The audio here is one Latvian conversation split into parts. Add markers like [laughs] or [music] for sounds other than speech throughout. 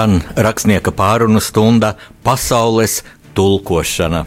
skan rakstnieka pārunu stunda Pasaules tulkošana.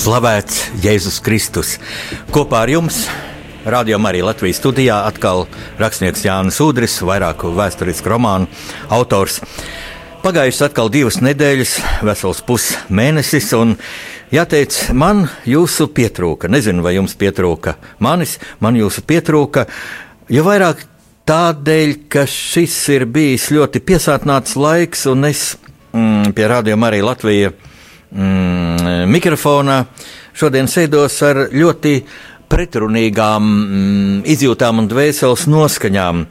Slavēts Jēzus Kristus. Kopā ar jums rādījumā arī Latvijas studijā atkal rakstnieks Jānis Udris, vairāku vēsturisku romānu autors. Pagājušas atkal divas nedēļas, vesels pusmēnesis, un jāteic, man jūsu pietrūka. Nezinu, vai jums pietrūka manis, man jūsu pietrūka. Jo vairāk tādēļ, ka šis ir bijis ļoti piesātnāts laiks, un es mm, pie rādījuma arī Latvijas mm, mikrofonā. Šodien sēdos ar ļoti pretrunīgām mm, izjūtām un dvēseles noskaņām.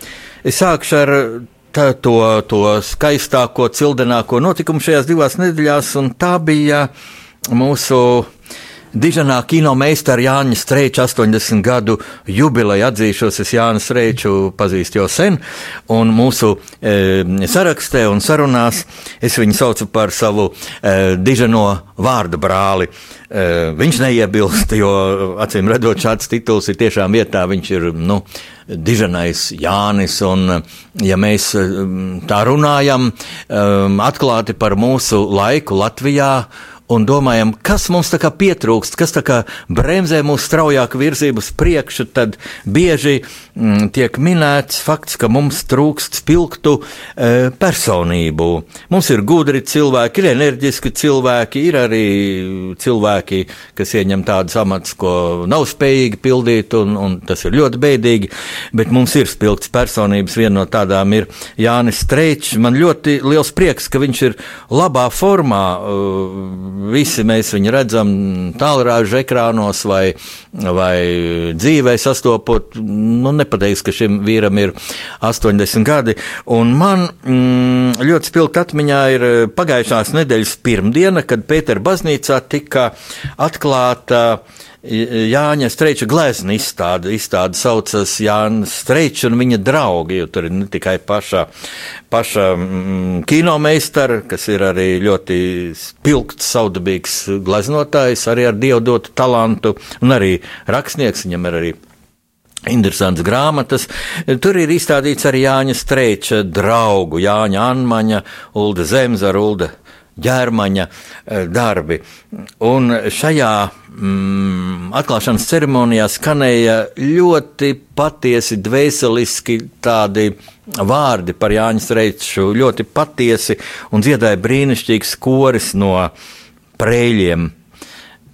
Es sākšu ar tā, to, to skaistāko, cildenāko notikumu šajās divās nedēļās, un tā bija mūsu Dižanā kino meistara Jāņa Streiča 80 gadu jubileja. Atzīšos, es Jānis Streiču pazīstu jau sen, un mūsu e, sarakstē un sarunās es viņu saucu par savu e, Dižano vārdu brāli. E, viņš neiebilst, jo acīm redzot šāds tituls ir tiešām vietā, viņš ir, nu, Dižanais Jānis, un ja mēs e, tā runājam um, atklāti par mūsu laiku Latvijā, un domājam, kas mums tā kā pietrūkst, kas tā kā bremzē mūsu straujāku virzību uz priekšu, tad bieži mm, tiek minēts fakts, ka mums trūkst spilgtu e, personību. Mums ir gudri cilvēki, ir enerģiski cilvēki, ir arī cilvēki, kas ieņem tādus amatus, ko nav spējīgi pildīt, un, un tas ir ļoti bēdīgi, bet mums ir spilgts personības. Viena no tādām ir Jānis Streičs. Man ļoti liels prieks, ka viņš ir labā formā. Uh, visi mēs viņu redzam tālrāžu ekrānos vai, vai dzīvē sastopot. Nu, nepateiks, ka šim vīram ir 80 gadi. Un man mm, ļoti spilgt atmiņā ir pagājušās nedēļas pirmdiena, kad Pētera baznīcā tika atklāta uh, Jāņa Streiča glezna izstāde. Izstāde saucas Jāņa Streiča un viņa draugi, jo tur ir ne tikai paša, paša mm, kinomeistara, kas ir arī ļoti spilgts, saudabīgs gleznotājs, arī ar dievu talantu, un arī rakstnieks, viņam ir arī Interesants grāmatas. Tur ir izstādīts arī Jāņa Streiča draugu, Jāņa Anmaņa, Ulda Zemzara, Ulda ģērmaņa eh, darbi. Un šajā mm, atklāšanas ceremonijā skanēja ļoti patiesi, dvēseliski tādi vārdi par Jāņa Streiču, ļoti patiesi un dziedāja brīnišķīgs koris no prēļiem.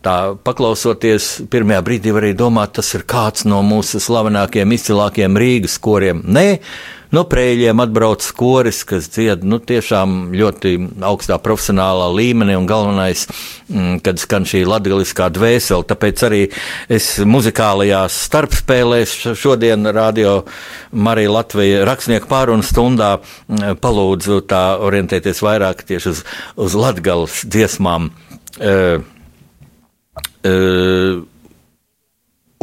Tā paklausoties, pirmajā brīdī varēja domāt, tas ir kāds no mūsu slavenākajiem, izcilākajiem Rīgas koriem. Nē, No prēļiem atbrauc koris, kas dzied nu, tiešām ļoti augstā profesionālā līmenī, un galvenais, mm, kad skan šī latgaliskā dvēsele. Tāpēc arī es muzikālajās starpspēlēs šodien radio Marija Latvija rakstnieku pārunu stundā mm, palūdzu tā orientēties vairāk tieši uz, uz latgales dziesmām. Uh, uh,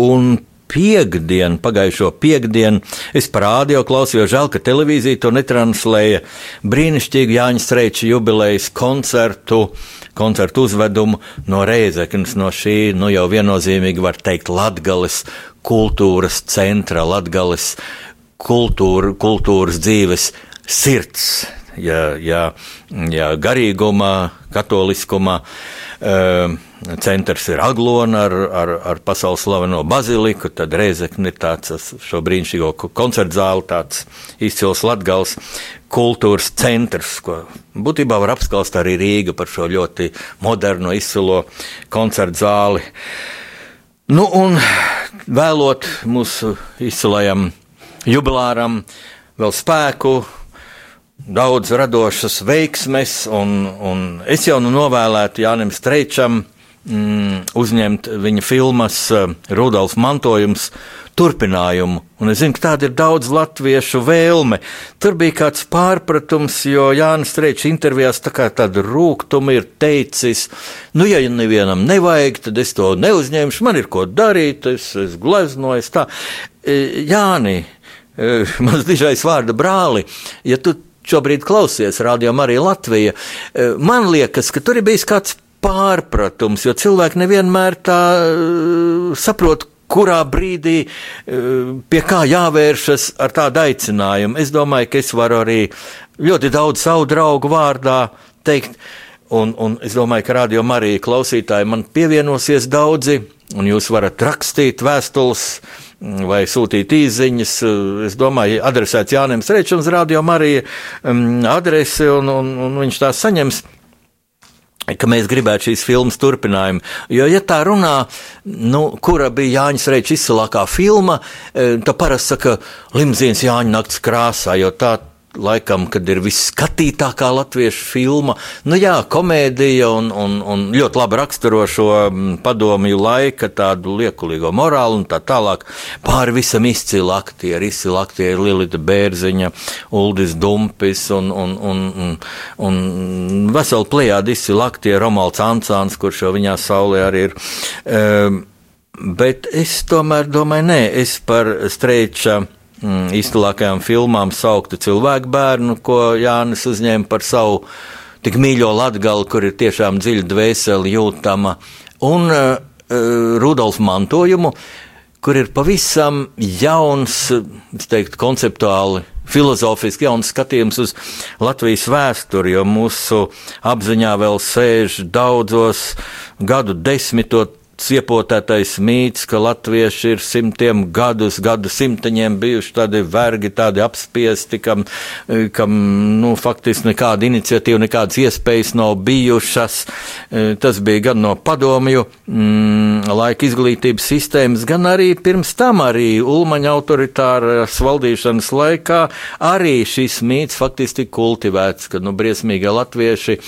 un piekdienu, pagājušo piekdienu, es parādīju, klausījos, žēl, ka televīzija to netranslēja. Brīnišķīgi Jāņa Streiča jubilejas koncertu, koncertu uzvedumu no Reizeknas, no šī, nu jau viennozīmīgi var teikt, Latgales kultūras centra, Latgales kultūra, kultūras dzīves sirds, ja, ja, ja garīgumā, katoliskumā. Uh, centrs ir Aglona ar, ar, ar pasaules slaveno baziliku, tad Reizekne ir tāds šo brīnišķīgo koncertu zāli, tāds izcils latgals kultūras centrs, ko būtībā var apskalst arī Rīga par šo ļoti moderno izcilo koncertu zāli. Nu, un vēlot mūsu izcilajam jubilāram vēl spēku, daudz radošas veiksmes, un, un es jau nu novēlētu Jānim Streičam, mm, uzņemt viņa filmas uh, Rudolf mantojums turpinājumu. Un es zinu, ka tāda ir daudz latviešu vēlme. Tur bija kāds pārpratums, jo Jānis Strēčs intervijās tā kā tādu rūkumu ir teicis, nu, ja nevienam nevajag, tad es to neuzņemšu, man ir ko darīt, es, es gleznoju. Tā. E, Jāni, e, [laughs] mans dižais vārda brāli, ja tu šobrīd klausies radio arī Latvija, e, man liekas, ka tur ir bijis kāds pārpratums, jo cilvēki nevienmēr tā saprot, kurā brīdī eh, pie kā jāvēršas ar tādu aicinājumu. Es domāju, ka es varu arī ļoti daudz savu draugu vārdā teikt, un, un es domāju, ka radio Marija klausītāji man pievienosies daudzi, un jūs varat rakstīt vēstules mm, vai sūtīt īsiņas. Es domāju, adresēts Jānis Strečams, Radio Marija mm, adrese, un, un, un viņš tās saņems ka mēs gribētu šīs filmas turpinājumu. Jo, ja tā runā, nu, kura bija Jānis Reits izcilākā filma, eh, tad parasti saka Limzīns Jāņa nakts krāsā, jo tā laikam, kad ir visskatītākā latviešu filma. Nu, jā, komēdija un, un, un ļoti labi raksturo šo mm, padomju laika, tādu liekulīgo morālu un tā tālāk. Pāri visam izcili aktieri, izcili aktieri Lilita Bērziņa, Uldis Dumpis un, un, un, un, un veseli plējādi izcili aktieri Romalds Ancāns, kurš jau viņā saulē arī ir. Um, bet es tomēr domāju, nē, es par Streiča mm, izcilākajām filmām sauktu cilvēku bērnu, ko Jānis uzņēma par savu tik mīļo latgali, kur ir tiešām dziļa dvēseli jūtama, un uh, Rudolf mantojumu, kur ir pavisam jauns, es teiktu, konceptuāli filozofiski jauns skatījums uz Latvijas vēsturi, jo mūsu apziņā vēl sēž daudzos gadu desmitot ciepotētais mīts, ka latvieši ir simtiem gadus, gadu simteņiem bijuši tādi vergi, tādi apspiesti, kam, kam nu, faktiski nekāda iniciatīva, nekādas iespējas nav bijušas. Tas bija gan no padomju mm, laika izglītības sistēmas, gan arī pirms tam arī Ulmaņa autoritāras valdīšanas laikā arī šis mīts faktiski tika kultivēts, ka nu, briesmīgie latvieši,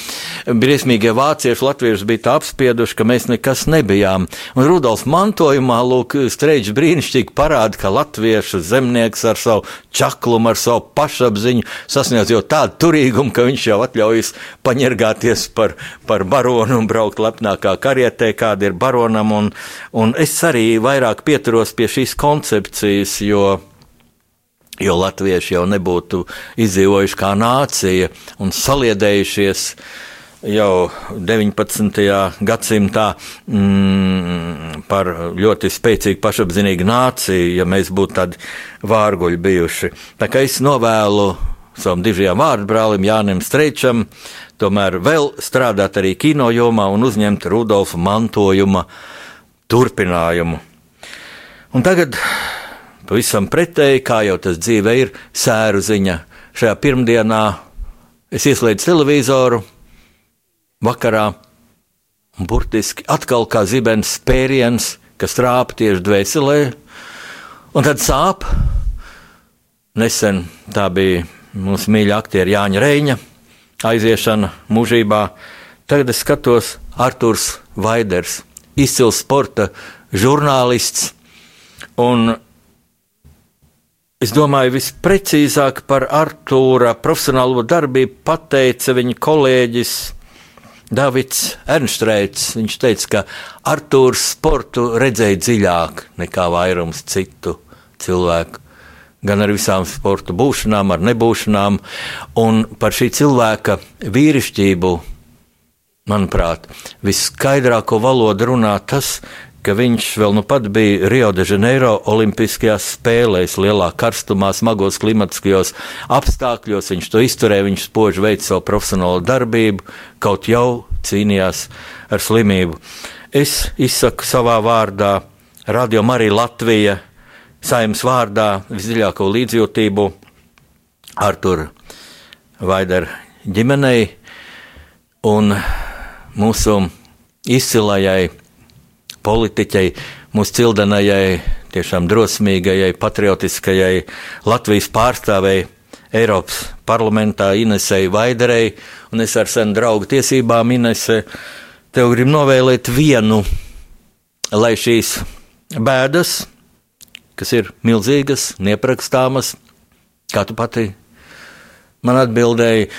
briesmīgie vācieši latvieši bija tā apspieduši, ka mēs nekas nebijām zinām. Un Rudolf mantojumā, lūk, Streičs brīnišķīgi parāda, ka latviešu zemnieks ar savu čaklumu, ar savu pašapziņu sasniedz jau tādu turīgumu, ka viņš jau atļaujas paņergāties par, par baronu un braukt lepnākā karietē, kāda ir baronam. Un, un es arī vairāk pieturos pie šīs koncepcijas, jo jo latvieši jau nebūtu izdzīvojuši kā nācija un saliedējušies jau 19. gadsimtā mm, par ļoti spēcīgu pašapziņīgu nāciju, ja mēs būtu tādi vārguļi bijuši. Tā kā es novēlu savam dižajam vārdbrālim Jānim Streičam, tomēr vēl strādāt arī kino jomā un uzņemt Rudolfa mantojuma turpinājumu. Un tagad pavisam pretēji, kā jau tas dzīvē ir, sēru ziņa. Šajā pirmdienā es ieslēdzu televizoru, vakarā. Un burtiski atkal kā zibens spēriens, kas trāpa tieši dvēselē, un tad sāp. Nesen tā bija mūsu mīļā aktiera Jāņa Reņa aiziešana mūžībā. Tagad es skatos Arthurs Vaiders, izcils sporta žurnālists. Un Es domāju, visprecīzāk par Artūra profesionālo darbību pateica viņa kolēģis Davids Ernstreits, viņš teica, ka Artūrs sportu redzēja dziļāk nekā vairums citu cilvēku. Gan ar visām sporta būšanām, ar nebūšanām, un par šī cilvēka vīrišķību, manuprāt, viskaidrāko valodu runā tas, ka viņš vēl nu pat bija Rio de Janeiro Olimpiskajās spēlēs, lielā karstumā, smagos klimatiskajos apstākļos. Viņš to izturēja, viņš spoži veica savu profesionālo darbību, kaut jau cīnījās ar slimību. Es izsaku savā vārdā, Radio Marija Latvija, saimnes vārdā visdziļāko līdzjūtību Artur Vaidar ģimenei un mūsu izcilajai politiķei, mūsu cildenajai, tiešām drosmīgajai, patriotiskajai Latvijas pārstāvēji Eiropas parlamentā Inesei Vaiderei, un es ar senu draugu tiesībām Inese tev grib novēlēt vienu, lai šīs bēdas, kas ir milzīgas, neaprakstāmas, kā tu pati man atbildēji,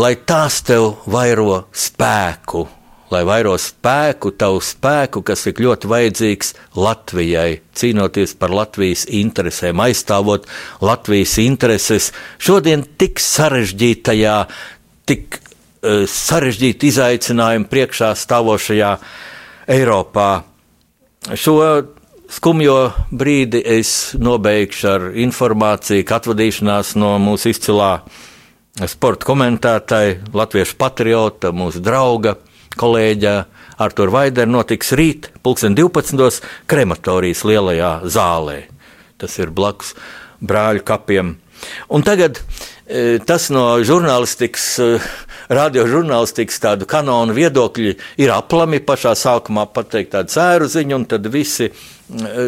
lai tās tev vairo spēku lai vairo spēku, tavu spēku, kas ir ļoti vajadzīgs Latvijai, cīnoties par Latvijas interesēm, aizstāvot Latvijas intereses šodien tik sarežģītajā, tik uh, sarežģīta izaicinājuma priekšā stāvošajā Eiropā. Šo skumjo brīdi es nobeigšu ar informāciju, ka atvadīšanās no mūsu izcilā sporta komentētāja, latviešu patriota, mūsu drauga kolēģa Artur Vaidera notiks rīt, 2012. krematorijas lielajā zālē. Tas ir blakus brāļu kapiem. Un tagad e, tas no žurnālistikas, e, radiožurnālistikas tādu kanonu viedokļi ir aplami pašā sākumā pateikt tādu sēru ziņu, un tad visi e,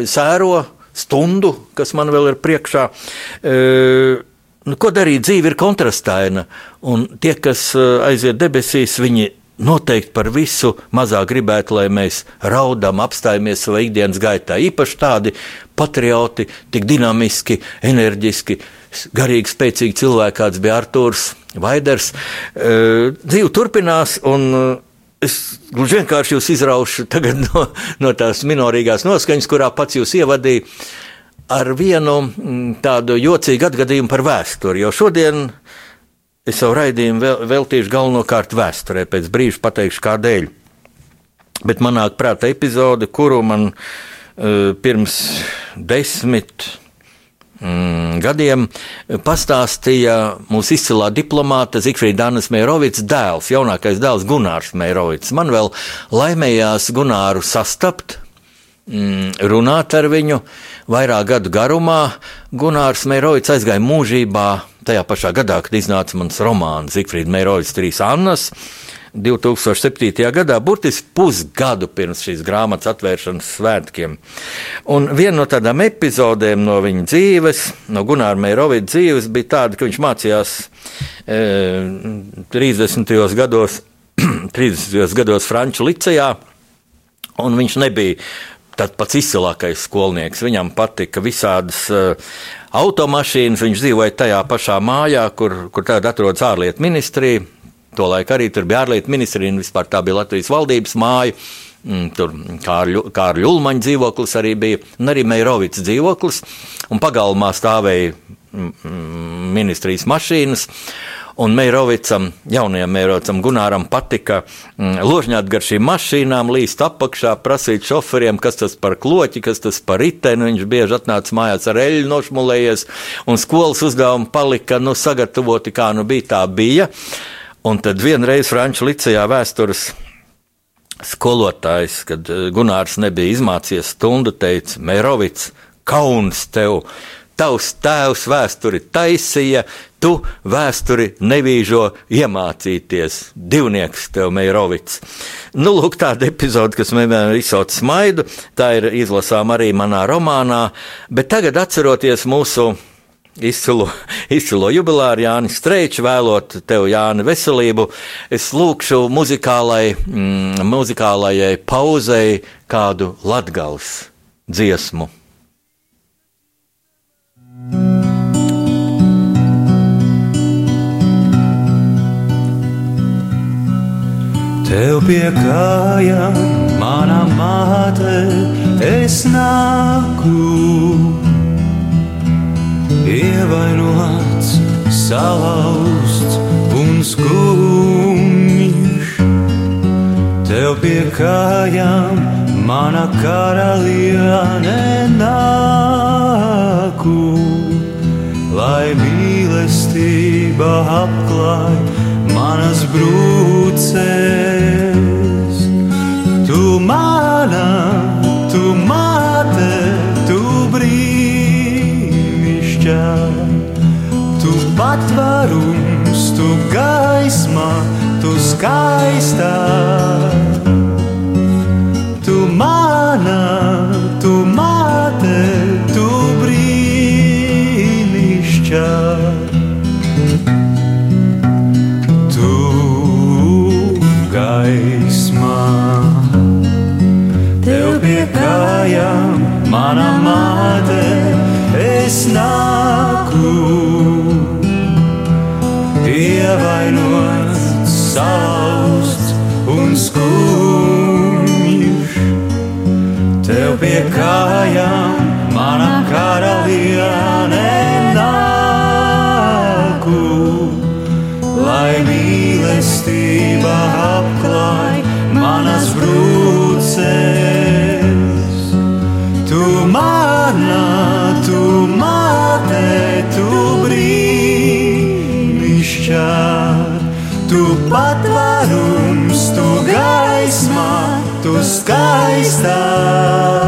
sēro stundu, kas man vēl ir priekšā. Nu, ko darīt? Dzīve ir kontrastaina, un tie, kas aiziet debesīs, viņi noteikti par visu mazāk gribētu, lai mēs raudam, apstājamies savā ikdienas gaitā. Īpaši tādi patrioti, tik dinamiski, enerģiski, garīgi spēcīgi cilvēki, kāds bija Arthurs Vaiders. E, dzīve turpinās, un e, es gluži vienkārši jūs izraušu no, no tās minorīgās noskaņas, kurā pats jūs ievadīja. Ar vienu tādu jocīgu atgadījumu par vēsturi. Jo šodien Es savu raidījumu vēl, veltīšu galvenokārt vēsturē, pēc brīža pateikšu, kādēļ. Bet manā prātā epizode, kuru man uh, pirms desmit mm, gadiem pastāstīja mūsu izcilā diplomāte Zikfrīda Dānas Meirovics dēls, jaunākais dēls Gunārs Meirovics. Man vēl laimējās Gunāru sastapt, mm, runāt ar viņu vairāk gadu garumā. Gunārs Meirovics aizgāja mūžībā tajā pašā gadā, kad iznāca mans romāns Zifrīda Meirovics, Trīs Annas. 2007. gadā, burtiski pusgadu pirms šīs grāmatas atvēršanas svētkiem. Un viena no tādām epizodēm no viņa dzīves, no Gunāra Meirovita dzīves, bija tāda, ka viņš mācījās e, 30. gados, [clears throat] 30. gados Franču licejā, un viņš nebija tāds pats izcilākais skolnieks. Viņam patika visādas uh, automašīnas. Viņš dzīvoja tajā pašā mājā, kur, kur tagad atrodas ārlietu ministrija. Tolaik arī tur bija ārlietu ministrija un vispār tā bija Latvijas valdības māja. Mm, tur Kārļa Ulmaņa dzīvoklis arī bija, un arī Meirovits dzīvoklis. Pagalmā stāvēja mm, mm, ministrijas mašīnas. Un Meirovicam, jaunajam Meirovicam Gunāram patika mm, ložņāt gar šīm mašīnām, līst apakšā, prasīt šoferiem, kas tas par kloķi, kas tas par riteni. Viņš bieži atnāca mājās ar eļļu nošmulējies, un skolas uzdevumi palika nu, sagatavoti, kā nu bija, tā bija. Un tad vienreiz Franču licejā vēstures skolotājs, kad eh, Gunārs nebija izmācījies stundu, teica: Meirovics, kauns tev! Tavs tēvs vēsturi taisīja, tu vēsturi nevīžo iemācīties. Divnieks tev, Meirovics. Nu, lūk, tāda epizode, kas man vienmēr izsauc smaidu, tā ir izlasām arī manā romānā, bet tagad atceroties mūsu izcilo, [laughs] izcilo jubilāru Jāni Streiču, vēlot tev, Jāni, veselību. Es lūkšu muzikālai, mm, muzikālajai pauzei kādu latgals dziesmu. Tev pie kājām, mana māte, es nāku. Ievainots, salauzts un skumjš. Tev pie kājām, mana karaliene nāku. Lai mīlestība apklāj manas brūces. Tu mana, tu mate, tu brīnišķā, tu patvarums, tu gaisma, tu skaistā. Kājām, mana māte, es nāku. Ievainots, salauzts un skumjš, tev pie kājām, mana karaliene patvarums, tu gaismā, tu skaistā.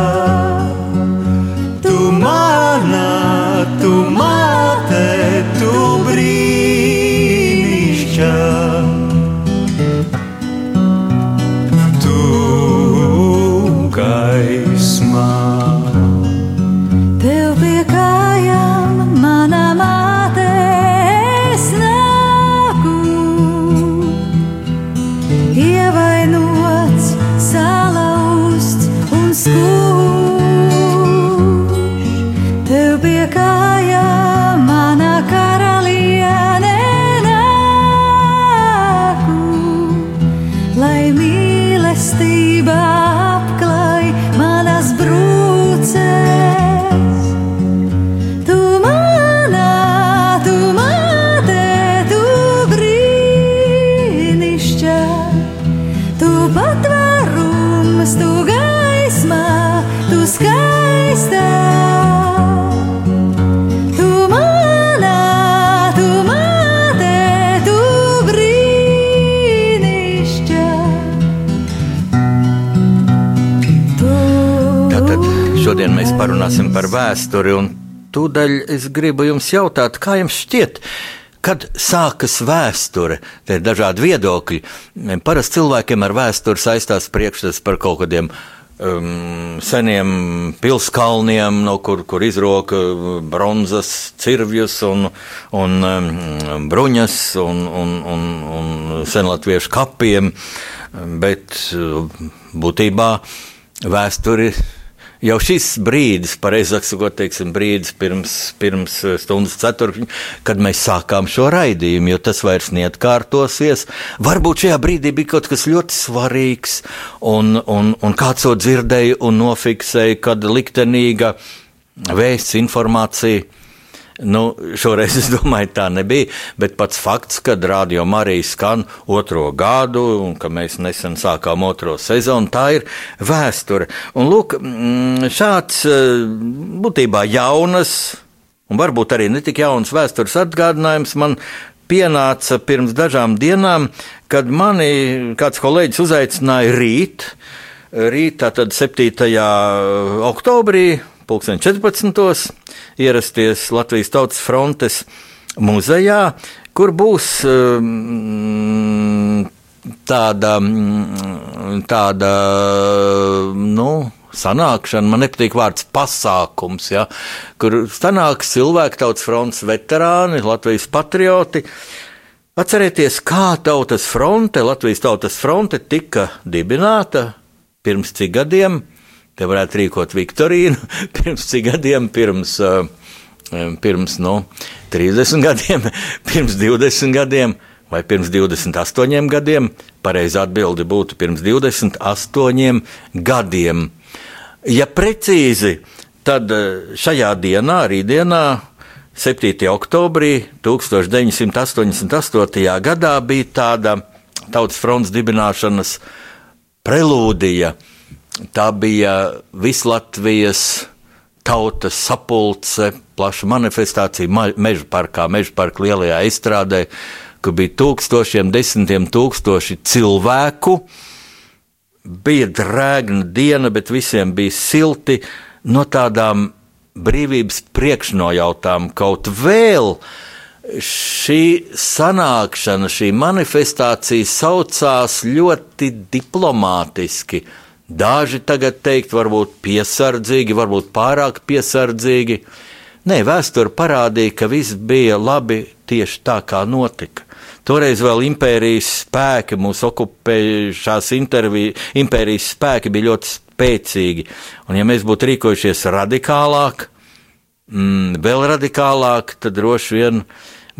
Parunāsim par vēsturi, tūdaļ es gribu jums jautāt, kā jums šķiet, kad sākas vēsture? Te ir dažādi viedokļi. Parasti cilvēkiem ar vēsturi saistās priekšstats par kaut kādiem um, seniem pilskalniem, no kur, kur izroka bronzas cirvjus un, un um, bruņas un, un, un, un senlatviešu kapiem, bet uh, būtībā vēsturi jau šis brīdis, pareizāk sakot, teiksim, brīdis pirms, pirms stundas ceturkšņa, kad mēs sākām šo raidījumu, jo tas vairs neatkārtosies. Varbūt šajā brīdī bija kaut kas ļoti svarīgs, un, un, un kāds to dzirdēja un nofiksēja, kad liktenīga vēsts informācija. Nu, šoreiz es domāju, tā nebija. Bet pats fakts, ka Rādio Marija skan otro gadu un ka mēs nesen sākām otro sezonu, tā ir vēsture. Un lūk, mm, šāds eh, būtībā jaunas, un varbūt arī ne tik jaunas vēstures atgādinājums man pienāca pirms dažām dienām, kad mani kāds kolēģis uzaicināja rīt. Rīt, tātad 7. oktobrī, 2014. ierasties Latvijas Tautas Frontes muzejā, kur būs um, tāda, mm, tāda nu, sanākšana, man nepatīk vārds pasākums, ja, kur sanāks cilvēki, tautas fronts veterāni, Latvijas patrioti. Atcerieties, kā tautas fronte, Latvijas tautas fronte tika dibināta pirms cik gadiem. Te varētu rīkot Viktorīnu [laughs] pirms cik gadiem, pirms, uh, pirms nu, 30 gadiem, [laughs] pirms 20 gadiem vai pirms 28 gadiem. Pareizā atbilde būtu pirms 28 gadiem. Ja precīzi, tad šajā dienā, rītdienā, 7. oktobrī 1988. gadā bija tāda tautas fronts dibināšanas prelūdija. Tā bija Vislatvijas tautas sapulce, plaša manifestācija Meža parkā, Meža parka lielajā izstrādē, kur bija tūkstošiem, desmitiem tūkstoši cilvēku. Bija drēgna diena, bet visiem bija silti no tādām brīvības priekšnojautām kaut vēl. Šī sanākšana, šī manifestācija saucās ļoti diplomātiski. Daži tagad teikt, varbūt piesardzīgi, varbūt pārāk piesardzīgi. Nē, vēsture parādīja, ka viss bija labi tieši tā, kā notika. Toreiz vēl impērijas spēki, mūsu okupējušās impērijas spēki bija ļoti spēcīgi. Un, ja mēs būtu rīkojušies radikālāk, mm, vēl radikālāk, tad droši vien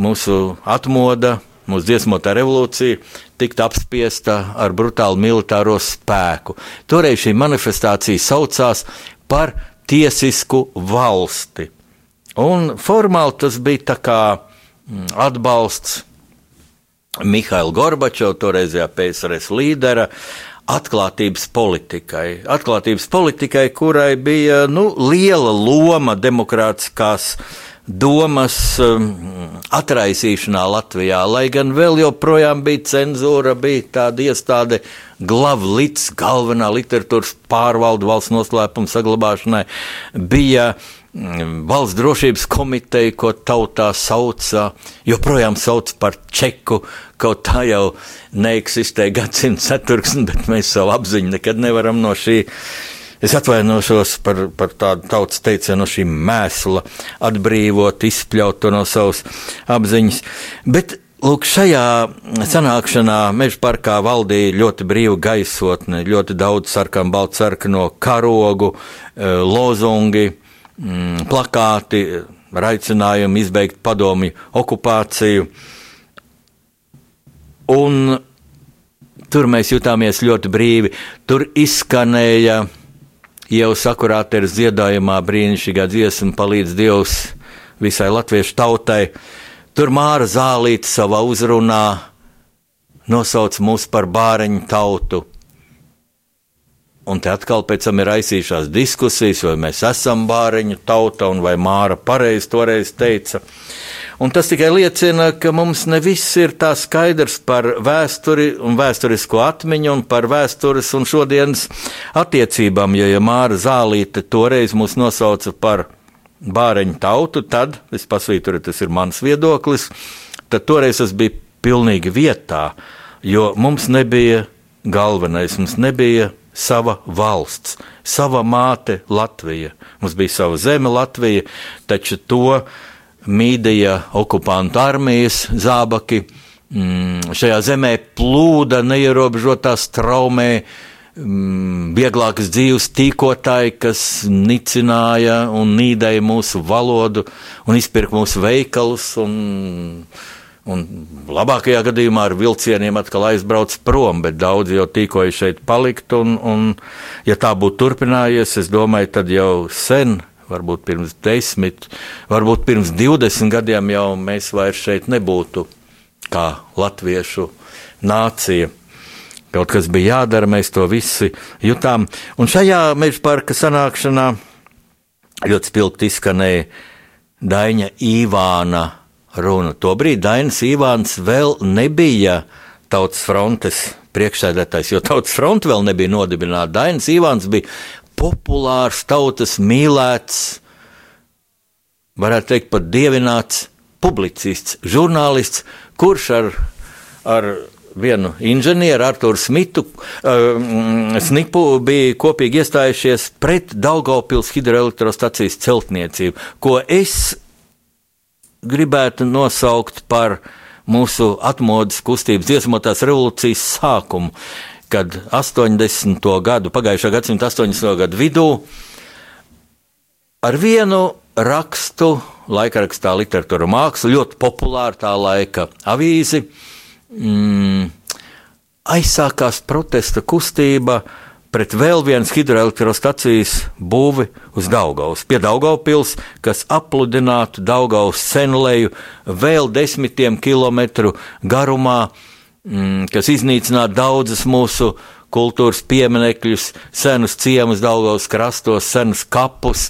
mūsu atmoda, mūsu dziesmotā revolūcija tiktu apspiesta ar brutālu militāro spēku. Toreiz šī manifestācija saucās par tiesisku valsti. Un formāli tas bija mm, atbalsts Mihaila Gorbačova, toreizējā PSRS līdera, atklātības politikai. Atklātības politikai, kurai bija nu, liela loma demokrātiskās domas um, atraisīšanā Latvijā, lai gan vēl joprojām bija cenzūra, bija tāda iestāde Glavlits, galvenā literatūras pārvalde valsts noslēpuma saglabāšanai, bija mm, valsts drošības komiteja, ko tautā sauca, joprojām sauc par čeku, kaut tā jau neeksistē gadsimta ceturksni, bet mēs savu apziņu nekad nevaram no šī Es atvainošos par, par tādu tautas teicienu, no šī mēsla atbrīvot, izspļaut to no savas apziņas. Bet Lūk, šajā sanākšanā Meža parkā valdīja ļoti brīva gaisotne, ļoti daudz sarkanu, baltu sarkano karogu, eh, lozungi, mm, plakāti, aicinājumi izbeigt padomju okupāciju. Un tur mēs jutāmies ļoti brīvi. Tur izskanēja jau sakurāteres dziedājumā brīnišķīgā dziesma palīdz Dievs visai latviešu tautai. Tur Māra Zālīte savā uzrunā nosauc mūs par bāreņu tautu. Un te atkal pēc tam ir aizsījušās diskusijas, vai mēs esam bāreņu tauta, un vai Māra pareizi toreiz teica. Un tas tikai liecina, ka mums ne viss ir tā skaidrs par vēsturi un vēsturisko atmiņu un par vēstures un šodienas attiecībām, jo ja Māra Zālīte toreiz mūs nosauca par bāreņu tautu, tad es pasvītroju, tas ir mans viedoklis, tad toreiz tas bija pilnīgi vietā, jo mums nebija galvenais, mums nebija sava valsts, sava māte Latvija. Mums bija sava zeme Latvija, taču to mīdīja okupantu armijas zābaki. Mm, šajā zemē plūda neierobežotā straumē, mm, vieglākas dzīves tīkotāji, kas nicināja un nīdēja mūsu valodu un izpirka mūsu veikalus. Un, Un labākajā gadījumā ar vilcieniem atkal aizbrauc prom, bet daudzi jau tīkoja šeit palikt. Un, un, ja tā būtu turpinājies, es domāju, tad jau sen, varbūt pirms desmit, varbūt pirms divdesmit gadiem jau mēs vairs šeit nebūtu kā latviešu nācija. Kaut kas bija jādara, mēs to visi jutām. Un šajā meža parka sanākšanā ļoti spilgti izskanēja Daņa Īvāna runa. Tobrīd Dainis Ivāns vēl nebija Tautas frontes priekšsēdētājs, jo Tautas fronte vēl nebija nodibināta. Dainis Ivāns bija populārs, tautas mīlēts, varētu teikt, pat dievināts publicists, žurnālists, kurš ar, ar vienu inženieru, Arthuru Smitu, uh, Snipu, bija kopīgi iestājušies pret Daugaupils hidroelektrostacijas celtniecību, ko es gribētu nosaukt par mūsu atmodas kustības dziesmotās revolūcijas sākumu, kad 80. gadu, pagājušā gadsimta 80. gadu vidū ar vienu rakstu, laikrakstā literatūra māksla, ļoti populāra tā laika avīzi, mm, aizsākās protesta kustība pret vēl vienas hidroelektrostacijas būvi uz Daugaus, pie Daugavpils, kas apludinātu Daugaus senleju vēl desmitiem kilometru garumā, kas iznīcinātu daudzas mūsu kultūras pieminekļus, senus ciemus Daugaus krastos, senus kapus.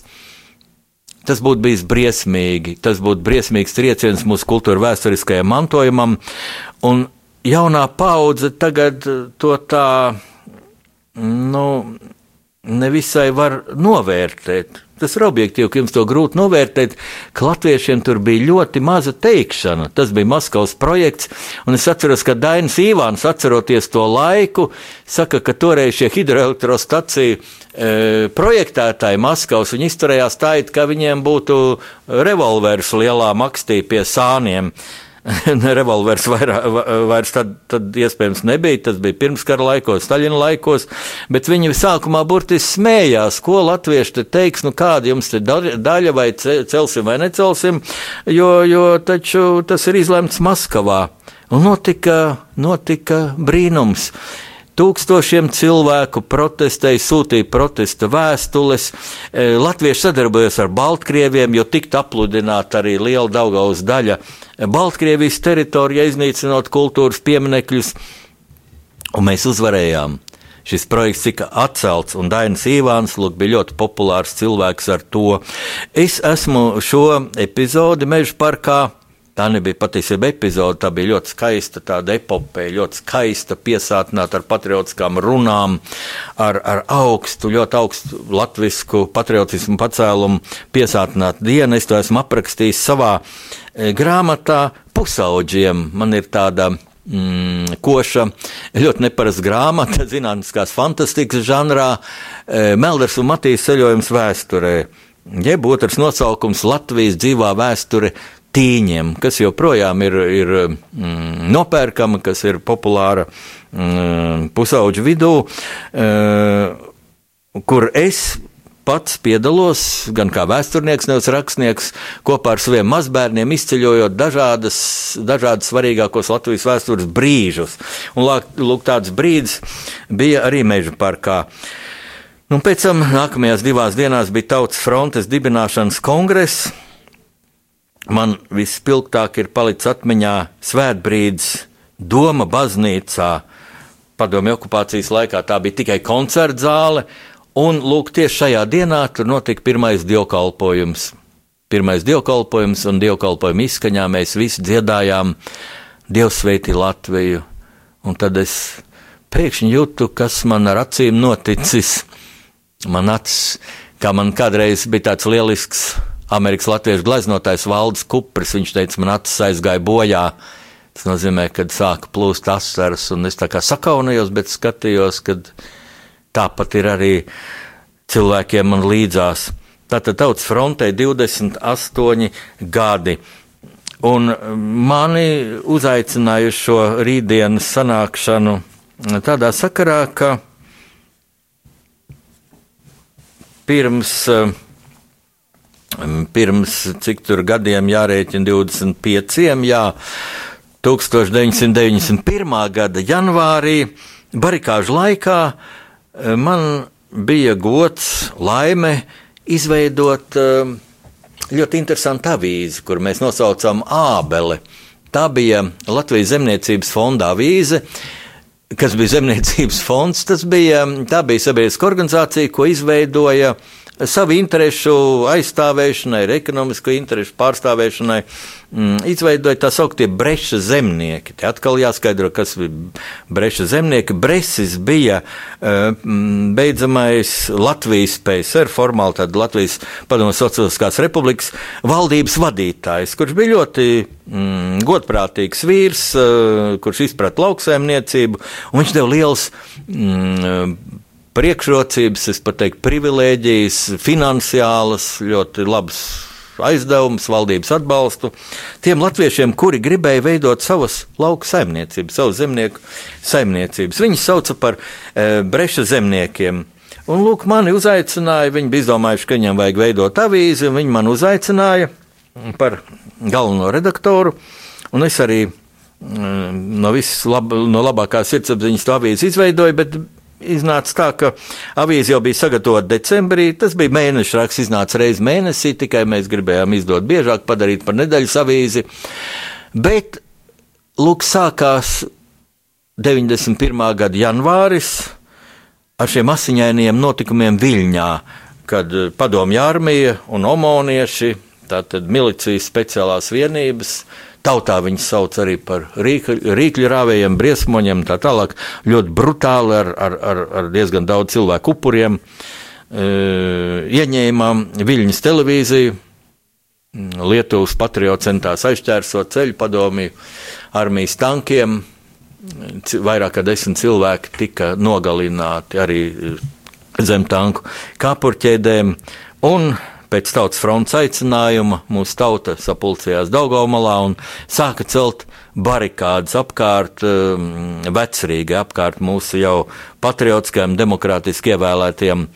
Tas būtu bijis briesmīgi. Tas būtu briesmīgs trieciens mūsu kultūra vēsturiskajam mantojumam, un jaunā paudze tagad to tā nu, nevisai var novērtēt. Tas ir objektīvi, ka jums to grūti novērtēt, ka latviešiem tur bija ļoti maza teikšana. Tas bija Maskavas projekts, un es atceros, ka Dainis Ivāns, atceroties to laiku, saka, ka toreiz šie hidroelektrostaciju e, projektētāji Maskavas, izturējās tā, it kā viņiem būtu revolvers lielā makstī pie sāniem. [laughs] revolvers vairā, vairs tad, tad iespējams nebija. Tas bija pirmskara laikos, Staļina laikos, bet viņi sākumā burtiski smējās, ko latvieši te teiks, nu kāda jums te daļa vai celsim vai necelsim, jo, jo taču tas ir izlemts Maskavā. Un notika, notika brīnums. Tūkstošiem cilvēku protestēja, sūtīja protesta vēstules. E, Latvieši sadarbojas ar Baltkrieviem, jo tiktu apludināta arī liela Daugaus daļa Baltkrievijas teritorijā, iznīcinot kultūras pieminekļus, un mēs uzvarējām. Šis projekts tika atcelts, un Dainis Ivāns lūk, bija ļoti populārs cilvēks ar to. Es esmu šo epizodi Meža parkā Tā nebija patiesībā epizode, tā bija ļoti skaista tāda epopeja, ļoti skaista, piesātināta ar patriotiskām runām, ar, ar augstu, ļoti augstu latviešu patriotismu pacēlumu, piesātināta diena. Es to esmu aprakstījis savā e, grāmatā Pusauģiem. Man ir tāda mm, koša, ļoti neparasta grāmata, [laughs] zinātniskās fantastikas žanrā, e, Melders un Matīs ceļojums vēsturē. Jeb otrs nosaukums Latvijas dzīvā vēsture tīņiem, kas joprojām ir, ir mm, nopērkama, kas ir populāra mm, pusauģu vidū, mm, kur es pats piedalos, gan kā vēsturnieks, nevis rakstnieks, kopā ar saviem mazbērniem izceļojot dažādas, dažādas svarīgākos Latvijas vēstures brīžus. Un lūk, tāds brīdis bija arī Meža parkā. Nu, pēc tam nākamajās divās dienās bija Tautas frontes dibināšanas kongress, man vispilgtāk ir palicis atmiņā svētbrīdis Doma baznīcā. Padomju okupācijas laikā tā bija tikai koncerta zāle, un lūk, tieši šajā dienā tur notika pirmais dievkalpojums. Pirmais dievkalpojums un dievkalpojuma izskaņā mēs visi dziedājām Dievs sveiti Latviju. Un tad es pēkšņi jūtu, kas man ar acīm noticis. Man acis, kā man kādreiz bija tāds lielisks Amerikas Latviešu gleznotājs Valdis Kupris. Viņš teica, man acis aizgāja bojā. Tas nozīmē, ka sāka plūst asaras, un es tā kā sakaunējos, bet skatījos, ka tāpat ir arī cilvēkiem man līdzās. Tātad tautas frontē 28 gadi. Un mani uzaicināja šo rītdienas sanākšanu tādā sakarā, ka pirms uh, pirms cik tur gadiem jārēķina 25, jā, 1991. gada janvārī, barikāžu laikā, eh, man bija gods, laime izveidot eh, ļoti interesantu avīzi, kur mēs nosaucām Ābele. Tā bija Latvijas Zemniecības fonda avīze, kas bija Zemniecības fonds. Tas bija, bija sabiedriska organizācija, ko izveidoja uh, savu interesu aizstāvēšanai, ekonomisko interesu pārstāvēšanai, mm, izveidoja tā sauktie breša zemnieki. Te atkal jāskaidro, kas bija breša zemnieki. Bresis bija uh, beidzamais Latvijas PSR, formāli tad Latvijas Padomu Socialistiskās republikas valdības vadītājs, kurš bija ļoti mm, godprātīgs vīrs, uh, kurš izprata lauksēmniecību, un viņš deva liels mm, priekšrocības, es pat teiktu, privilēģijas, finansiālas, ļoti labas aizdevumus, valdības atbalstu tiem latviešiem, kuri gribēja veidot savas lauku saimniecības, savu zemnieku saimniecības. Viņus sauca par e, breša zemniekiem. Un, lūk, mani uzaicināja, viņi bija izdomājuši, ka viņam vajag veidot avīzi, un viņi man uzaicināja par galveno redaktoru, un es arī mm, no, lab, no labākās sirdsapziņas to avīzi izveidoju, bet Iznāca tā, ka avīze jau bija sagatavota decembrī. Tas bija mēneša raksts, iznāca reizes mēnesī, tikai mēs gribējām izdot biežāk, padarīt par nedēļas avīzi. Bet, lūk, sākās 91. gada janvāris ar šiem asiņainiem notikumiem Viļņā, kad padomju armija un omonieši, tātad milicijas speciālās vienības, Tautā viņus sauc arī par rīkļu rāvējiem, briesmoņiem, tā tālāk. Ļoti brutāli ar, ar, ar, ar diezgan daudz cilvēku upuriem. E, ieņēmām Viļņas televīziju. Lietuvas patriots centās aizķērsot ceļu padomju armijas tankiem. Vairāk kā desmit cilvēki tika nogalināti arī zem tanku kāpurķēdēm. Un pēc tautas fronts aicinājuma mūsu tauta sapulcējās Daugaumalā un sāka celt barikādas apkārt um, vecrīgi, apkārt mūsu jau patriotiskajiem, demokrātiski ievēlētiem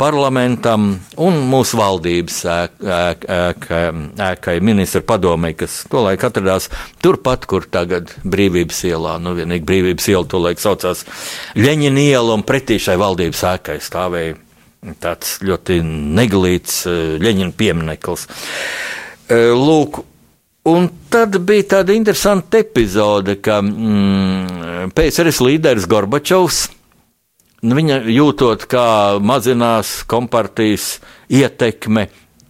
parlamentam un mūsu valdības ēkai, ministra padomē, kas tolaik atradās turpat, kur tagad brīvības ielā, nu vienīgi brīvības iela tolaik saucās Ļeņina iela un pretī šai valdības ēkai stāvēja tāds ļoti neglīts Ļeņina piemineklis. Lūk, Un tad bija tāda interesanta epizode, ka mm, PSRS līderis Gorbačovs, nu, viņa jūtot, kā mazinās kompartijas ietekme,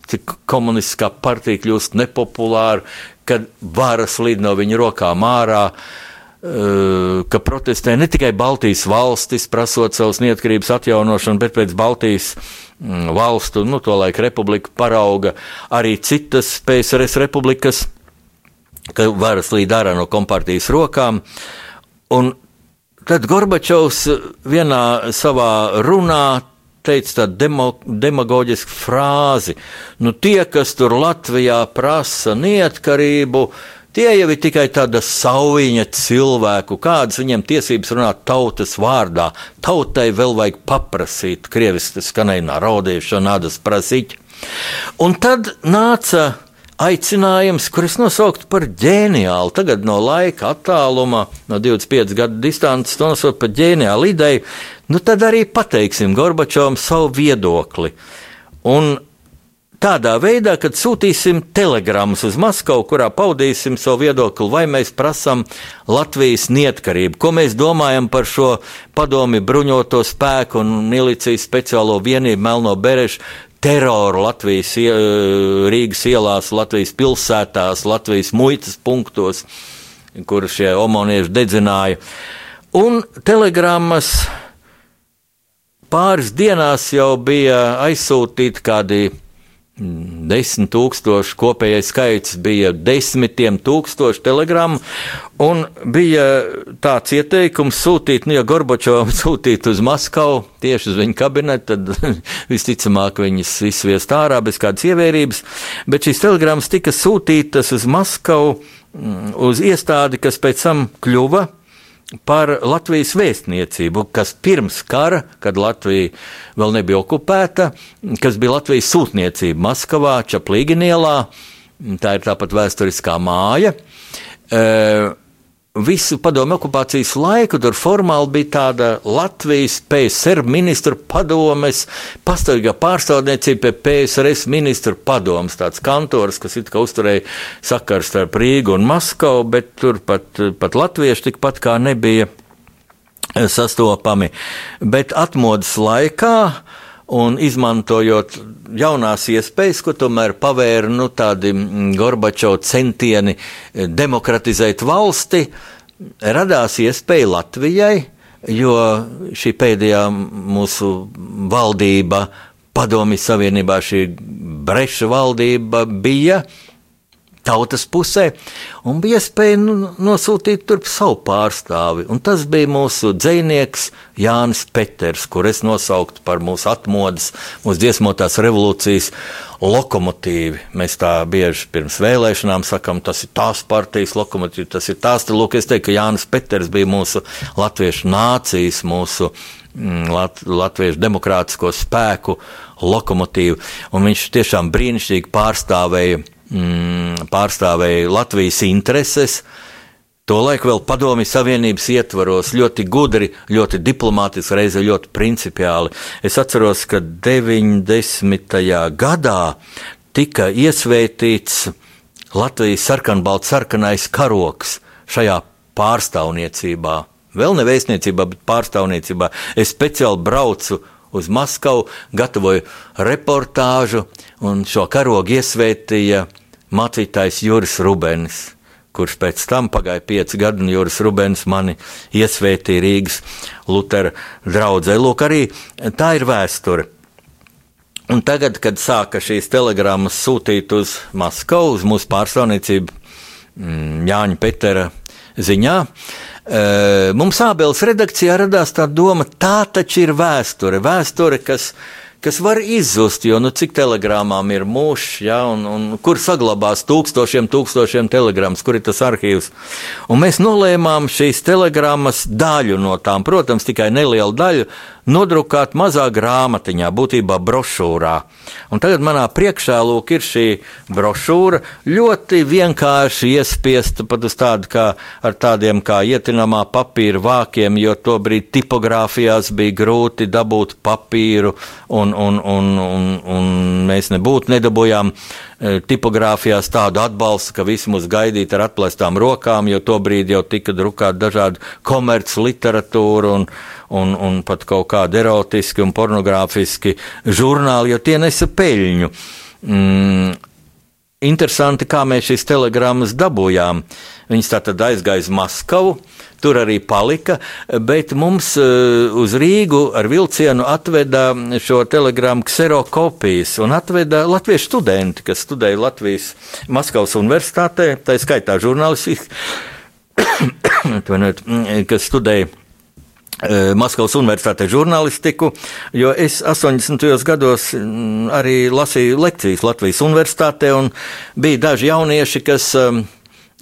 cik komunistiskā partija kļūst nepopulāra, kad varas līd no viņa rokām ārā, uh, ka protestē ne tikai Baltijas valstis, prasot savas neatkarības atjaunošanu, bet pēc Baltijas mm, valstu, nu, to laika republika parauga arī citas PSRS republikas ka varas līd ārā no kompartijas rokām. Un tad Gorbačovs vienā savā runā teica tādu demo, demagoģisku frāzi: nu, tie, kas tur Latvijā prasa neatkarību, tie jau ir tikai tāda sauviņa cilvēku, kādas viņiem tiesības runāt tautas vārdā. Tautai vēl vajag paprasīt, krieviski skanēja narodīšana, nādas prasīt. Un tad nāca aicinājums, kurus nosauktu par ģeniālu. Tagad no laika attāluma, no 25 gadu distances, to nosaukt par ģeniālu ideju. Nu, tad arī pateiksim Gorbačovam savu viedokli. Un tādā veidā, kad sūtīsim telegrammas uz Maskavu, kurā paudīsim savu viedokli, vai mēs prasām Latvijas neatkarību, ko mēs domājam par šo padomi bruņoto spēku un milicijas speciālo vienību Melno Berešu teroru Latvijas, Rīgas ielās, Latvijas pilsētās, Latvijas muitas punktos, kur šie omonieši dedzināja. Un telegrammas pāris dienās jau bija aizsūtīti kādi Desmit tūkstoši kopējais skaits bija desmitiem tūkstoši telegramu, un bija tāds ieteikums sūtīt, nu, ja Gorbačovam [laughs] sūtīt uz Maskavu, tieši uz viņa kabinetu, tad [laughs] visticamāk viņas izsviest ārā bez kādas ievērības, bet šīs telegramas tika sūtītas uz Maskavu, mm, uz iestādi, kas pēc tam kļuva par Latvijas vēstniecību, kas pirms kara, kad Latvija vēl nebija okupēta, kas bija Latvijas sūtniecība Maskavā, Čaplīginielā, tā ir tāpat vēsturiskā māja. Uh, visu padomu okupācijas laiku tur formāli bija tāda Latvijas PSR ministru padomes, pastāvīgā pārstāvniecība pie PSRS ministru padomes, tāds kantors, kas it kā uzturēja sakars starp Rīgu un Maskavu, bet tur pat, pat latvieši tikpat kā nebija sastopami. Bet atmodas laikā un izmantojot jaunās iespējas, ko tomēr pavēra nu, tādi Gorbačova centieni demokratizēt valsti, radās iespēja Latvijai, jo šī pēdējā mūsu valdība, Padomju Savienībā, šī Breša valdība bija tautas pusē, un bija iespēja nu, nosūtīt turp savu pārstāvi. Un tas bija mūsu dzinieks Jānis Peters, kur es nosauktu par mūsu atmodas, mūsu dziesmotās revolūcijas lokomotīvi. Mēs tā bieži pirms vēlēšanām sakām, tas ir tās partijas lokomotīvi, tas ir tās. Tad, lūk, es teiktu, ka Jānis Peters bija mūsu latviešu nācijas, mūsu mm, lat, latviešu demokrātisko spēku lokomotīvu, un viņš tiešām brīnišķīgi pārstāvēja mm, pārstāvēja Latvijas intereses. Tolaik vēl Padomju Savienības ietvaros ļoti gudri, ļoti diplomātiski, reizē ļoti principiāli. Es atceros, ka 90. gadā tika iesvētīts Latvijas sarkanbalts sarkanais karoks šajā pārstāvniecībā. Vēl ne vēstniecībā, bet pārstāvniecībā. Es speciāli braucu uz Maskavu, gatavoju reportāžu, un šo karogu iesvētīja mācītājs Juris Rubens, kurš pēc tam pagāja pieci gadi, un Juris Rubens mani iesvētīja Rīgas Lutera draudzē. Lūk, arī tā ir vēsture. Un tagad, kad sāka šīs telegrammas sūtīt uz Maskavu, uz mūsu pārstāvniecību mm, Jāņa Petera ziņā, mums Ābeles redakcijā radās tā doma, tā taču ir vēsture. Vēsture, kas kas var izzust, jo nu, cik telegrāmām ir mūžs, ja, un, un kur saglabās tūkstošiem, tūkstošiem telegrāmas, kur ir tas arhīvs. Un mēs nolēmām šīs telegrāmas daļu no tām, protams, tikai nelielu daļu, nodrukāt mazā grāmatiņā, būtībā brošūrā. Un tagad manā priekšā lūk, ir šī brošūra ļoti vienkārši iespiesta pat uz tādu kā ar tādiem kā ietinamā papīra vākiem, jo tobrīd tipogrāfijās bija grūti dabūt papīru un, un, un, un, un mēs nebūtu nedabūjām tipogrāfijās tādu atbalstu, ka visi mūs gaidītu ar atplestām rokām, jo tobrīd jau tika drukāta dažādi komerc literatūra un, un, un pat kaut kādi erotiski un pornogrāfiski žurnāli, jo tie nesa peļņu. Mm, interesanti, kā mēs šīs telegrammas dabūjām. Viņas tā tad aizgāja uz Maskavu, tur arī palika, bet mums uh, uz Rīgu ar vilcienu atveda šo telegrammu kserokopijas un atveda latviešu studenti, kas studēja Latvijas Maskavas universitātē, tā skaitā žurnālistiski, [coughs] kas studēja. Maskavas Universitātē žurnālistiku, jo es 80. gados mm, arī lasīju lekcijas Latvijas Universitātē, un bija daži jaunieši, kas um,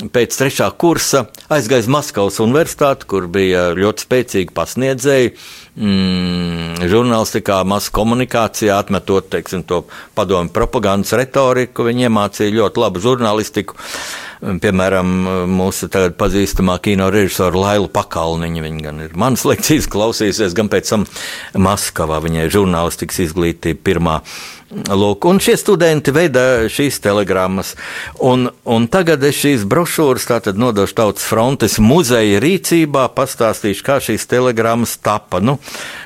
pēc trešā kursa aizgāja uz Maskavas universitāti, kur bija ļoti spēcīgi pasniedzēji. Mm, žurnālistikā, masu komunikācijā, atmetot teiksim, to padomu propagandas retoriku, viņi iemācīja ļoti labu žurnālistiku. Piemēram, mūsu tagad pazīstamā kino režisora Laila Pakalniņa. Viņa gan ir manas lekcijas klausījusies, gan pēc tam Maskavā. Viņai žurnālistikas izglītība pirmā Lūk, un šie studenti veidā šīs telegrammas. Un, un tagad es šīs brošūras nodošu Tautas frontes muzeja rīcībā, pastāstīšu, kā šīs telegrammas tapa. Nu,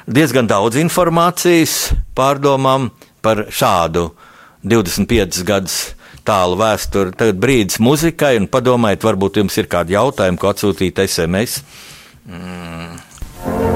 diezgan daudz informācijas pārdomām par šādu 25 gadus tālu vēsturi. Tagad brīdis muzikai, un padomājiet, varbūt jums ir kādi jautājumi, ko atsūtīt SMS. Mm.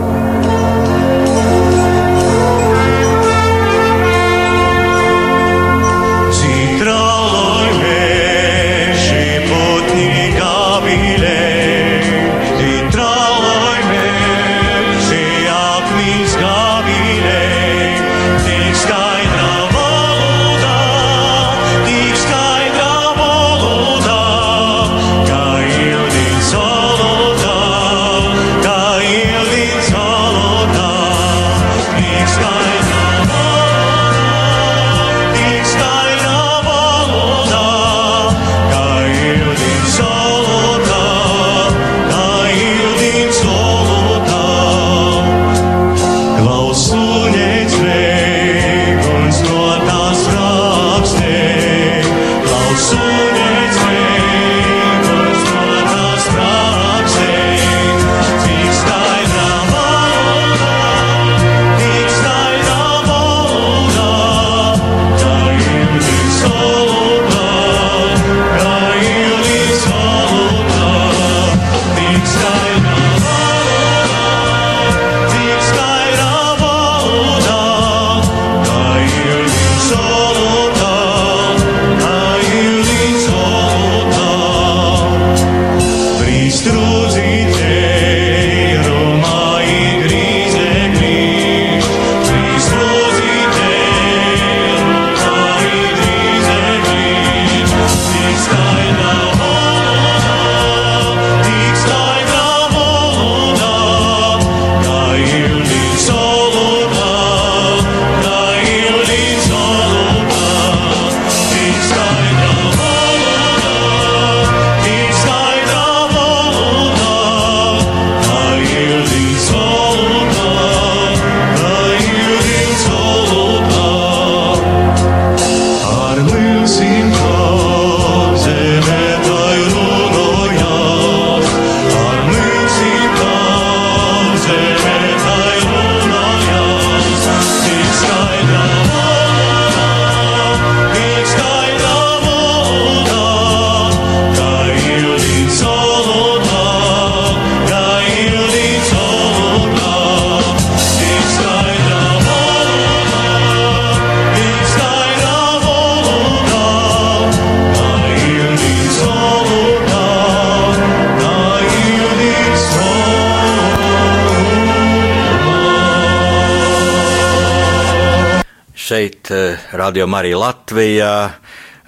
Šeit, eh, Radio Marija Latvijā,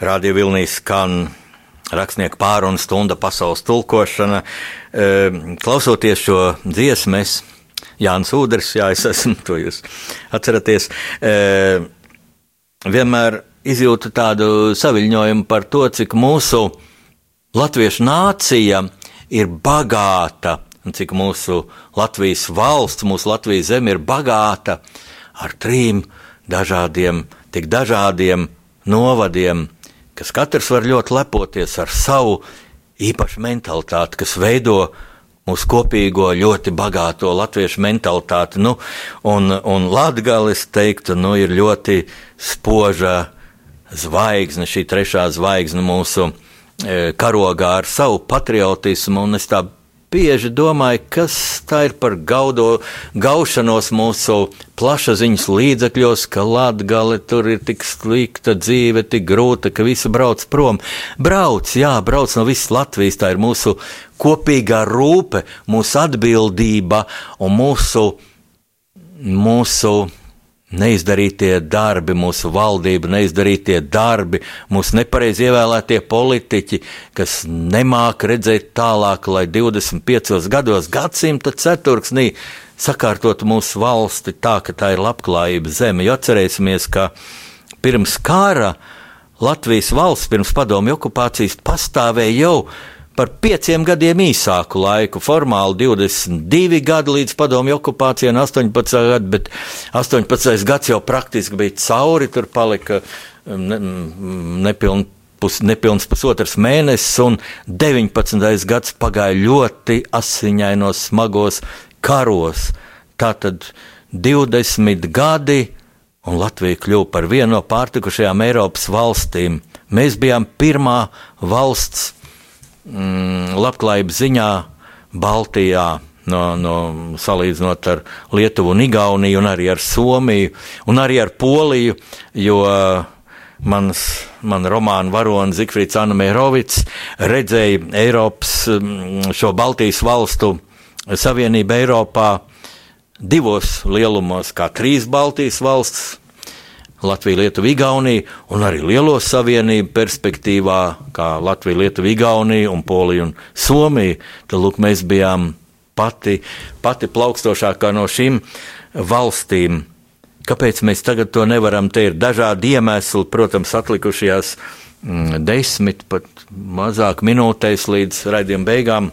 Radio Vilnijas skan rakstnieku pārunu stunda pasaules tulkošana. Eh, klausoties šo dziesmu, es, Jānis Udrs, jā, es [laughs] esmu to jūs atceraties, eh, vienmēr izjūtu tādu saviņojumu par to, cik mūsu latviešu nācija ir bagāta, un cik mūsu Latvijas valsts, mūsu Latvijas zeme ir bagāta ar trim dažādiem, tik dažādiem novadiem, kas katrs var ļoti lepoties ar savu īpašu mentalitāti, kas veido mūsu kopīgo, ļoti bagāto latviešu mentalitāti. Nu, un un Latvijas teiktu, nu, ir ļoti spoža zvaigzne, šī trešā zvaigzne mūsu e, karogā ar savu patriotismu, un es tā bieži domāju, kas tā ir par gaudo, gaušanos mūsu plašsaziņas līdzekļos, ka Latgale tur ir tik slikta dzīve, tik grūta, ka visi brauc prom. Brauc, jā, brauc no visas Latvijas, tā ir mūsu kopīgā rūpe, mūsu atbildība un mūsu, mūsu neizdarītie darbi, mūsu valdība, neizdarītie darbi, mūsu nepareizi ievēlētie politiķi, kas nemāk redzēt tālāk, lai 25 gados, gadsimta ceturksnī, sakārtotu mūsu valsti tā, ka tā ir labklājības zeme. Jo atcerēsimies, ka pirms kara Latvijas valsts, pirms padomju okupācijas, pastāvēja jau par pieciem gadiem īsāku laiku. Formāli 22 gadi līdz padomju okupācijai, 18 gadi, bet 18 gads jau praktiski bija cauri. Tur palika um, ne, mm, nepilni. Pus, nepilns pusotrs mēnesis, un 19. gads pagāja ļoti asiņainos, smagos karos. Tātad 20 gadi, un Latvija kļuva par vienu no pārtikušajām Eiropas valstīm. Mēs bijām pirmā valsts mm, labklājības ziņā Baltijā. No, no, salīdzinot ar Lietuvu, un Igauniju, un arī ar Somiju, un arī ar Poliju, jo mans, man romāna varonis Zikfrīds Anamērovics redzēja Eiropas, mm, šo Baltijas valstu savienību Eiropā divos lielumos, kā trīs Baltijas valsts Latvija, Lietuva, Igaunija un arī lielo savienību perspektīvā, kā Latvija, Lietuva, Igaunija un Polija un Somija. Tad lūk, mēs bijām pati, pati plaukstošākā no šīm valstīm. Kāpēc mēs tagad to nevaram? Te ir dažādi iemesli, protams, atlikušajās mm, desmit, pat mazāk minūtēs līdz raidījuma beigām.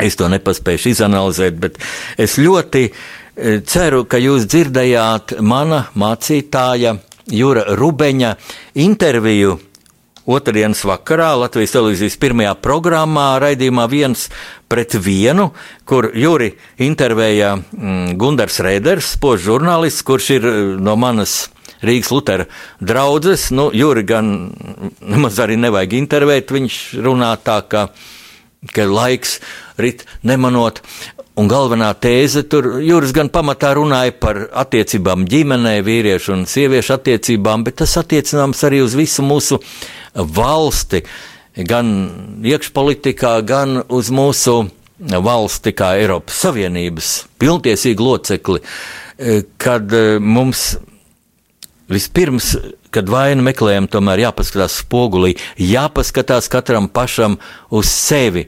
Es to nepaspēju izanalizēt, bet es ļoti uh, Ceru, ka jūs dzirdējāt mana mācītāja Jūra Rubeņa interviju otrdienas vakarā Latvijas televīzijas pirmajā programmā, raidījumā viens pret vienu, kur Juri intervēja mm, Gundars Rēders, spožs žurnālists, kurš ir mm, no manas Rīgas Lutera draudzes. Nu, Juri gan nemaz arī nevajag intervēt, viņš runā tā, ka, ka laiks rit nemanot. Un galvenā tēze tur Juris gan pamatā runāja par attiecībām ģimenē, vīriešu un sieviešu attiecībām, bet tas attiecināms arī uz visu mūsu valsti, gan iekšpolitikā, gan uz mūsu valsti kā Eiropas Savienības pilntiesīgu locekli, kad e, mums vispirms, kad vainu meklējam, tomēr jāpaskatās spogulī, jāpaskatās katram pašam uz sevi.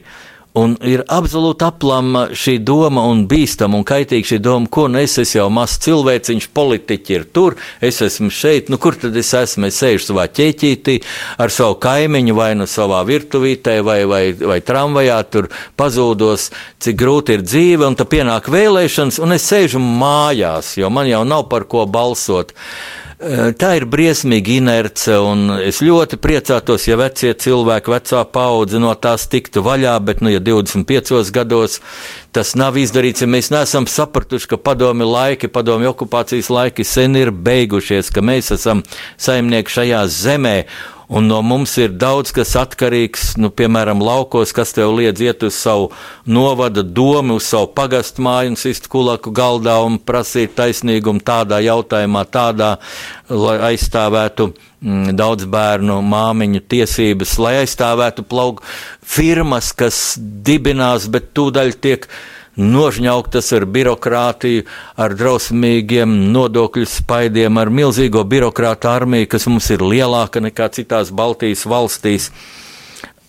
Un ir absolūti aplama šī doma, un bīstama un kaitīga šī doma, ko nu es esmu jau mazs cilvēciņš, politiķi ir tur, es esmu šeit, nu kur tad es esmu? Es sēžu savā ķēķītī ar savu kaimiņu, vai nu savā virtuvītē, vai, vai, vai tramvajā, tur pazūdos, cik grūti ir dzīve, un tad pienāk vēlēšanas, un es sēžu mājās, jo man jau nav par ko balsot. Eh, tā ir briesmīga inerce, un es ļoti priecātos, ja vecie cilvēki, vecā paudze no tās tiktu vaļā, bet, nu, ja 25 gados tas nav izdarīts, ja mēs neesam sapratuši, ka padomi laiki, padomi okupācijas laiki sen ir beigušies, ka mēs esam saimnieki šajā zemē, Un no mums ir daudz kas atkarīgs, nu, piemēram, laukos, kas tev liedz iet uz savu novada domu, uz savu pagastu māju un sist kulaku galdā un prasīt taisnīgumu tādā jautājumā, tādā, lai aizstāvētu mm, daudz bērnu māmiņu tiesības, lai aizstāvētu plaugu firmas, kas dibinās, bet tūdaļ tiek nožņauktas ar birokrātiju, ar drausmīgiem nodokļu spaidiem, ar milzīgo birokrātu armiju, kas mums ir lielāka nekā citās Baltijas valstīs.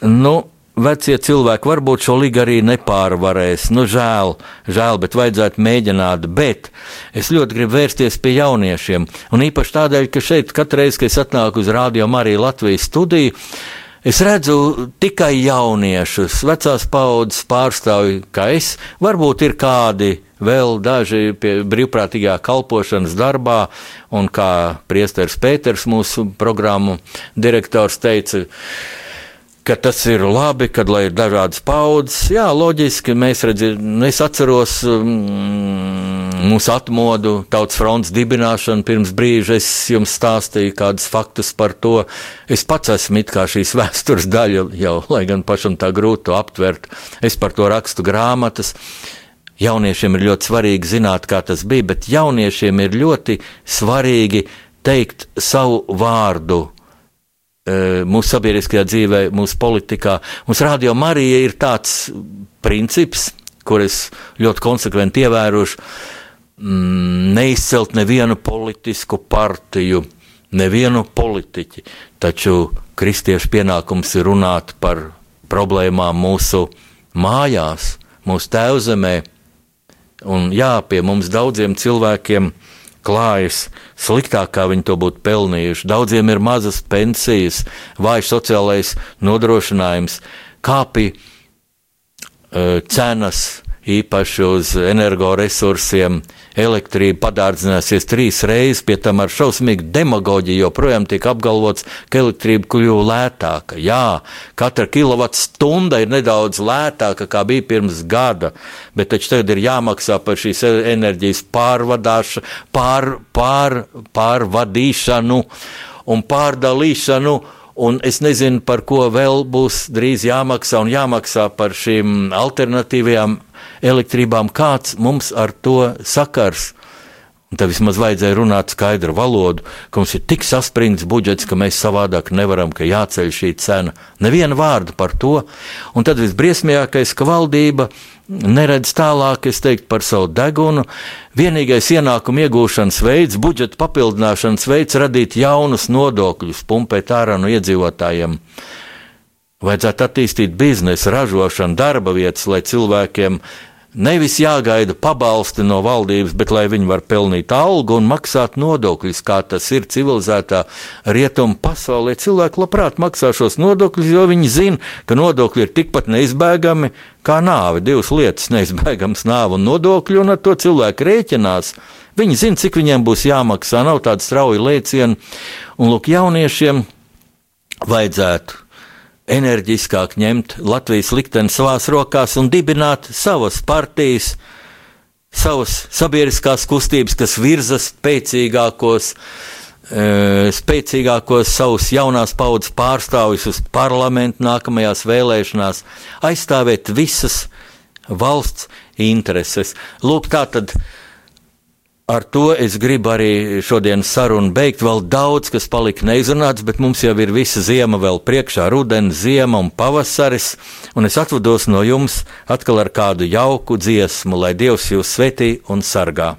Nu, vecie cilvēki varbūt šo līgu arī nepārvarēs. Nu, žēl, žēl, bet vajadzētu mēģināt. Bet es ļoti gribu vērsties pie jauniešiem. Un īpaši tādēļ, ka šeit katru reizi, kad es atnāku uz Rādio Mariju Latvijas studiju, Es redzu tikai jauniešus, vecās paudzes pārstāvji, kā es. Varbūt ir kādi vēl daži pie brīvprātīgā kalpošanas darbā, un kā priesteris Pēters, mūsu programmu direktors, teica, ka tas ir labi, kad ir dažādas paudzes. Jā, loģiski, mēs redzam, es atceros mm, mūsu atmodu, tautas fronts dibināšanu. Pirms brīža es jums stāstīju kādus faktus par to. Es pats esmu it kā šīs [laughs] vēstures daļa, jau, lai gan pašam tā grūti aptvert. Es par to rakstu grāmatas. Jauniešiem ir ļoti svarīgi zināt, kā tas bija, bet jauniešiem ir ļoti svarīgi teikt savu vārdu mūsu sabiedriskajā dzīvē, mūsu politikā. Mums radio Marija ir tāds princips, kur es ļoti konsekventi ievērošu, mm, neizcelt nevienu politisku partiju, nevienu politiķi. Taču kristiešu pienākums ir runāt par problēmām mūsu mājās, mūsu tēvzemē. Un jā, pie mums daudziem cilvēkiem klājas sliktāk, kā viņi to būtu pelnījuši. Daudziem ir mazas pensijas, vājš sociālais nodrošinājums, kāpi uh, cenas īpaši uz energoresursiem. Elektrība padārdzināsies trīs reizes, pie tam ar šausmīgu demagoģiju joprojām tiek apgalvots, ka elektrība kļuva lētāka. Jā, katra kilovatstunda ir nedaudz lētāka, kā bija pirms gada, bet taču tagad ir jāmaksā par šīs enerģijas pārvadāšanu, pār, pār, pārvadīšanu un pārdalīšanu. Un es nezinu, par ko vēl būs drīz jāmaksā un jāmaksā par šīm alternatīvajām elektrībām, kāds mums ar to sakars. Un tad vismaz vajadzēja runāt skaidru valodu, ka mums ir tik saspringts budžets, ka mēs savādāk nevaram, ka jāceļ šī cena. Neviena vārda par to. Un tad visbriesmīgākais, ka valdība neredz tālāk, es teiktu, par savu degunu. Vienīgais ienākuma iegūšanas veids, budžeta papildināšanas veids, radīt jaunus nodokļus, pumpēt ārā no iedzīvotājiem. Vajadzētu attīstīt biznesu, ražošanu, darba vietas, lai cilvēkiem nevis jāgaida pabalsti no valdības, bet lai viņi var pelnīt algu un maksāt nodokļus, kā tas ir civilizētā rietumu pasaulē. Cilvēki labprāt maksā šos nodokļus, jo viņi zina, ka nodokļi ir tikpat neizbēgami kā nāve. Divas lietas - neizbēgams nāve un nodokļi, un ar to cilvēki rēķinās. Viņi zina, cik viņiem būs jāmaksā, nav tāda strauja lēciena, un lūk, jauniešiem vajadzētu enerģiskāk ņemt Latvijas likteni savās rokās un dibināt savas partijas, savas sabiedriskās kustības, kas virza spēcīgākos, e, spēcīgākos savus jaunās paudzes pārstāvjus uz parlamentu nākamajās vēlēšanās, aizstāvēt visas valsts intereses. Lūk, tā tad Ar to es gribu arī šodienas sarunu beigt. Vēl daudz, kas palika neizrunāts, bet mums jau ir visa ziema vēl priekšā, rudens, ziema un pavasaris. Un es atvados no jums atkal ar kādu jauku dziesmu, lai Dievs jūs svetī un sargā.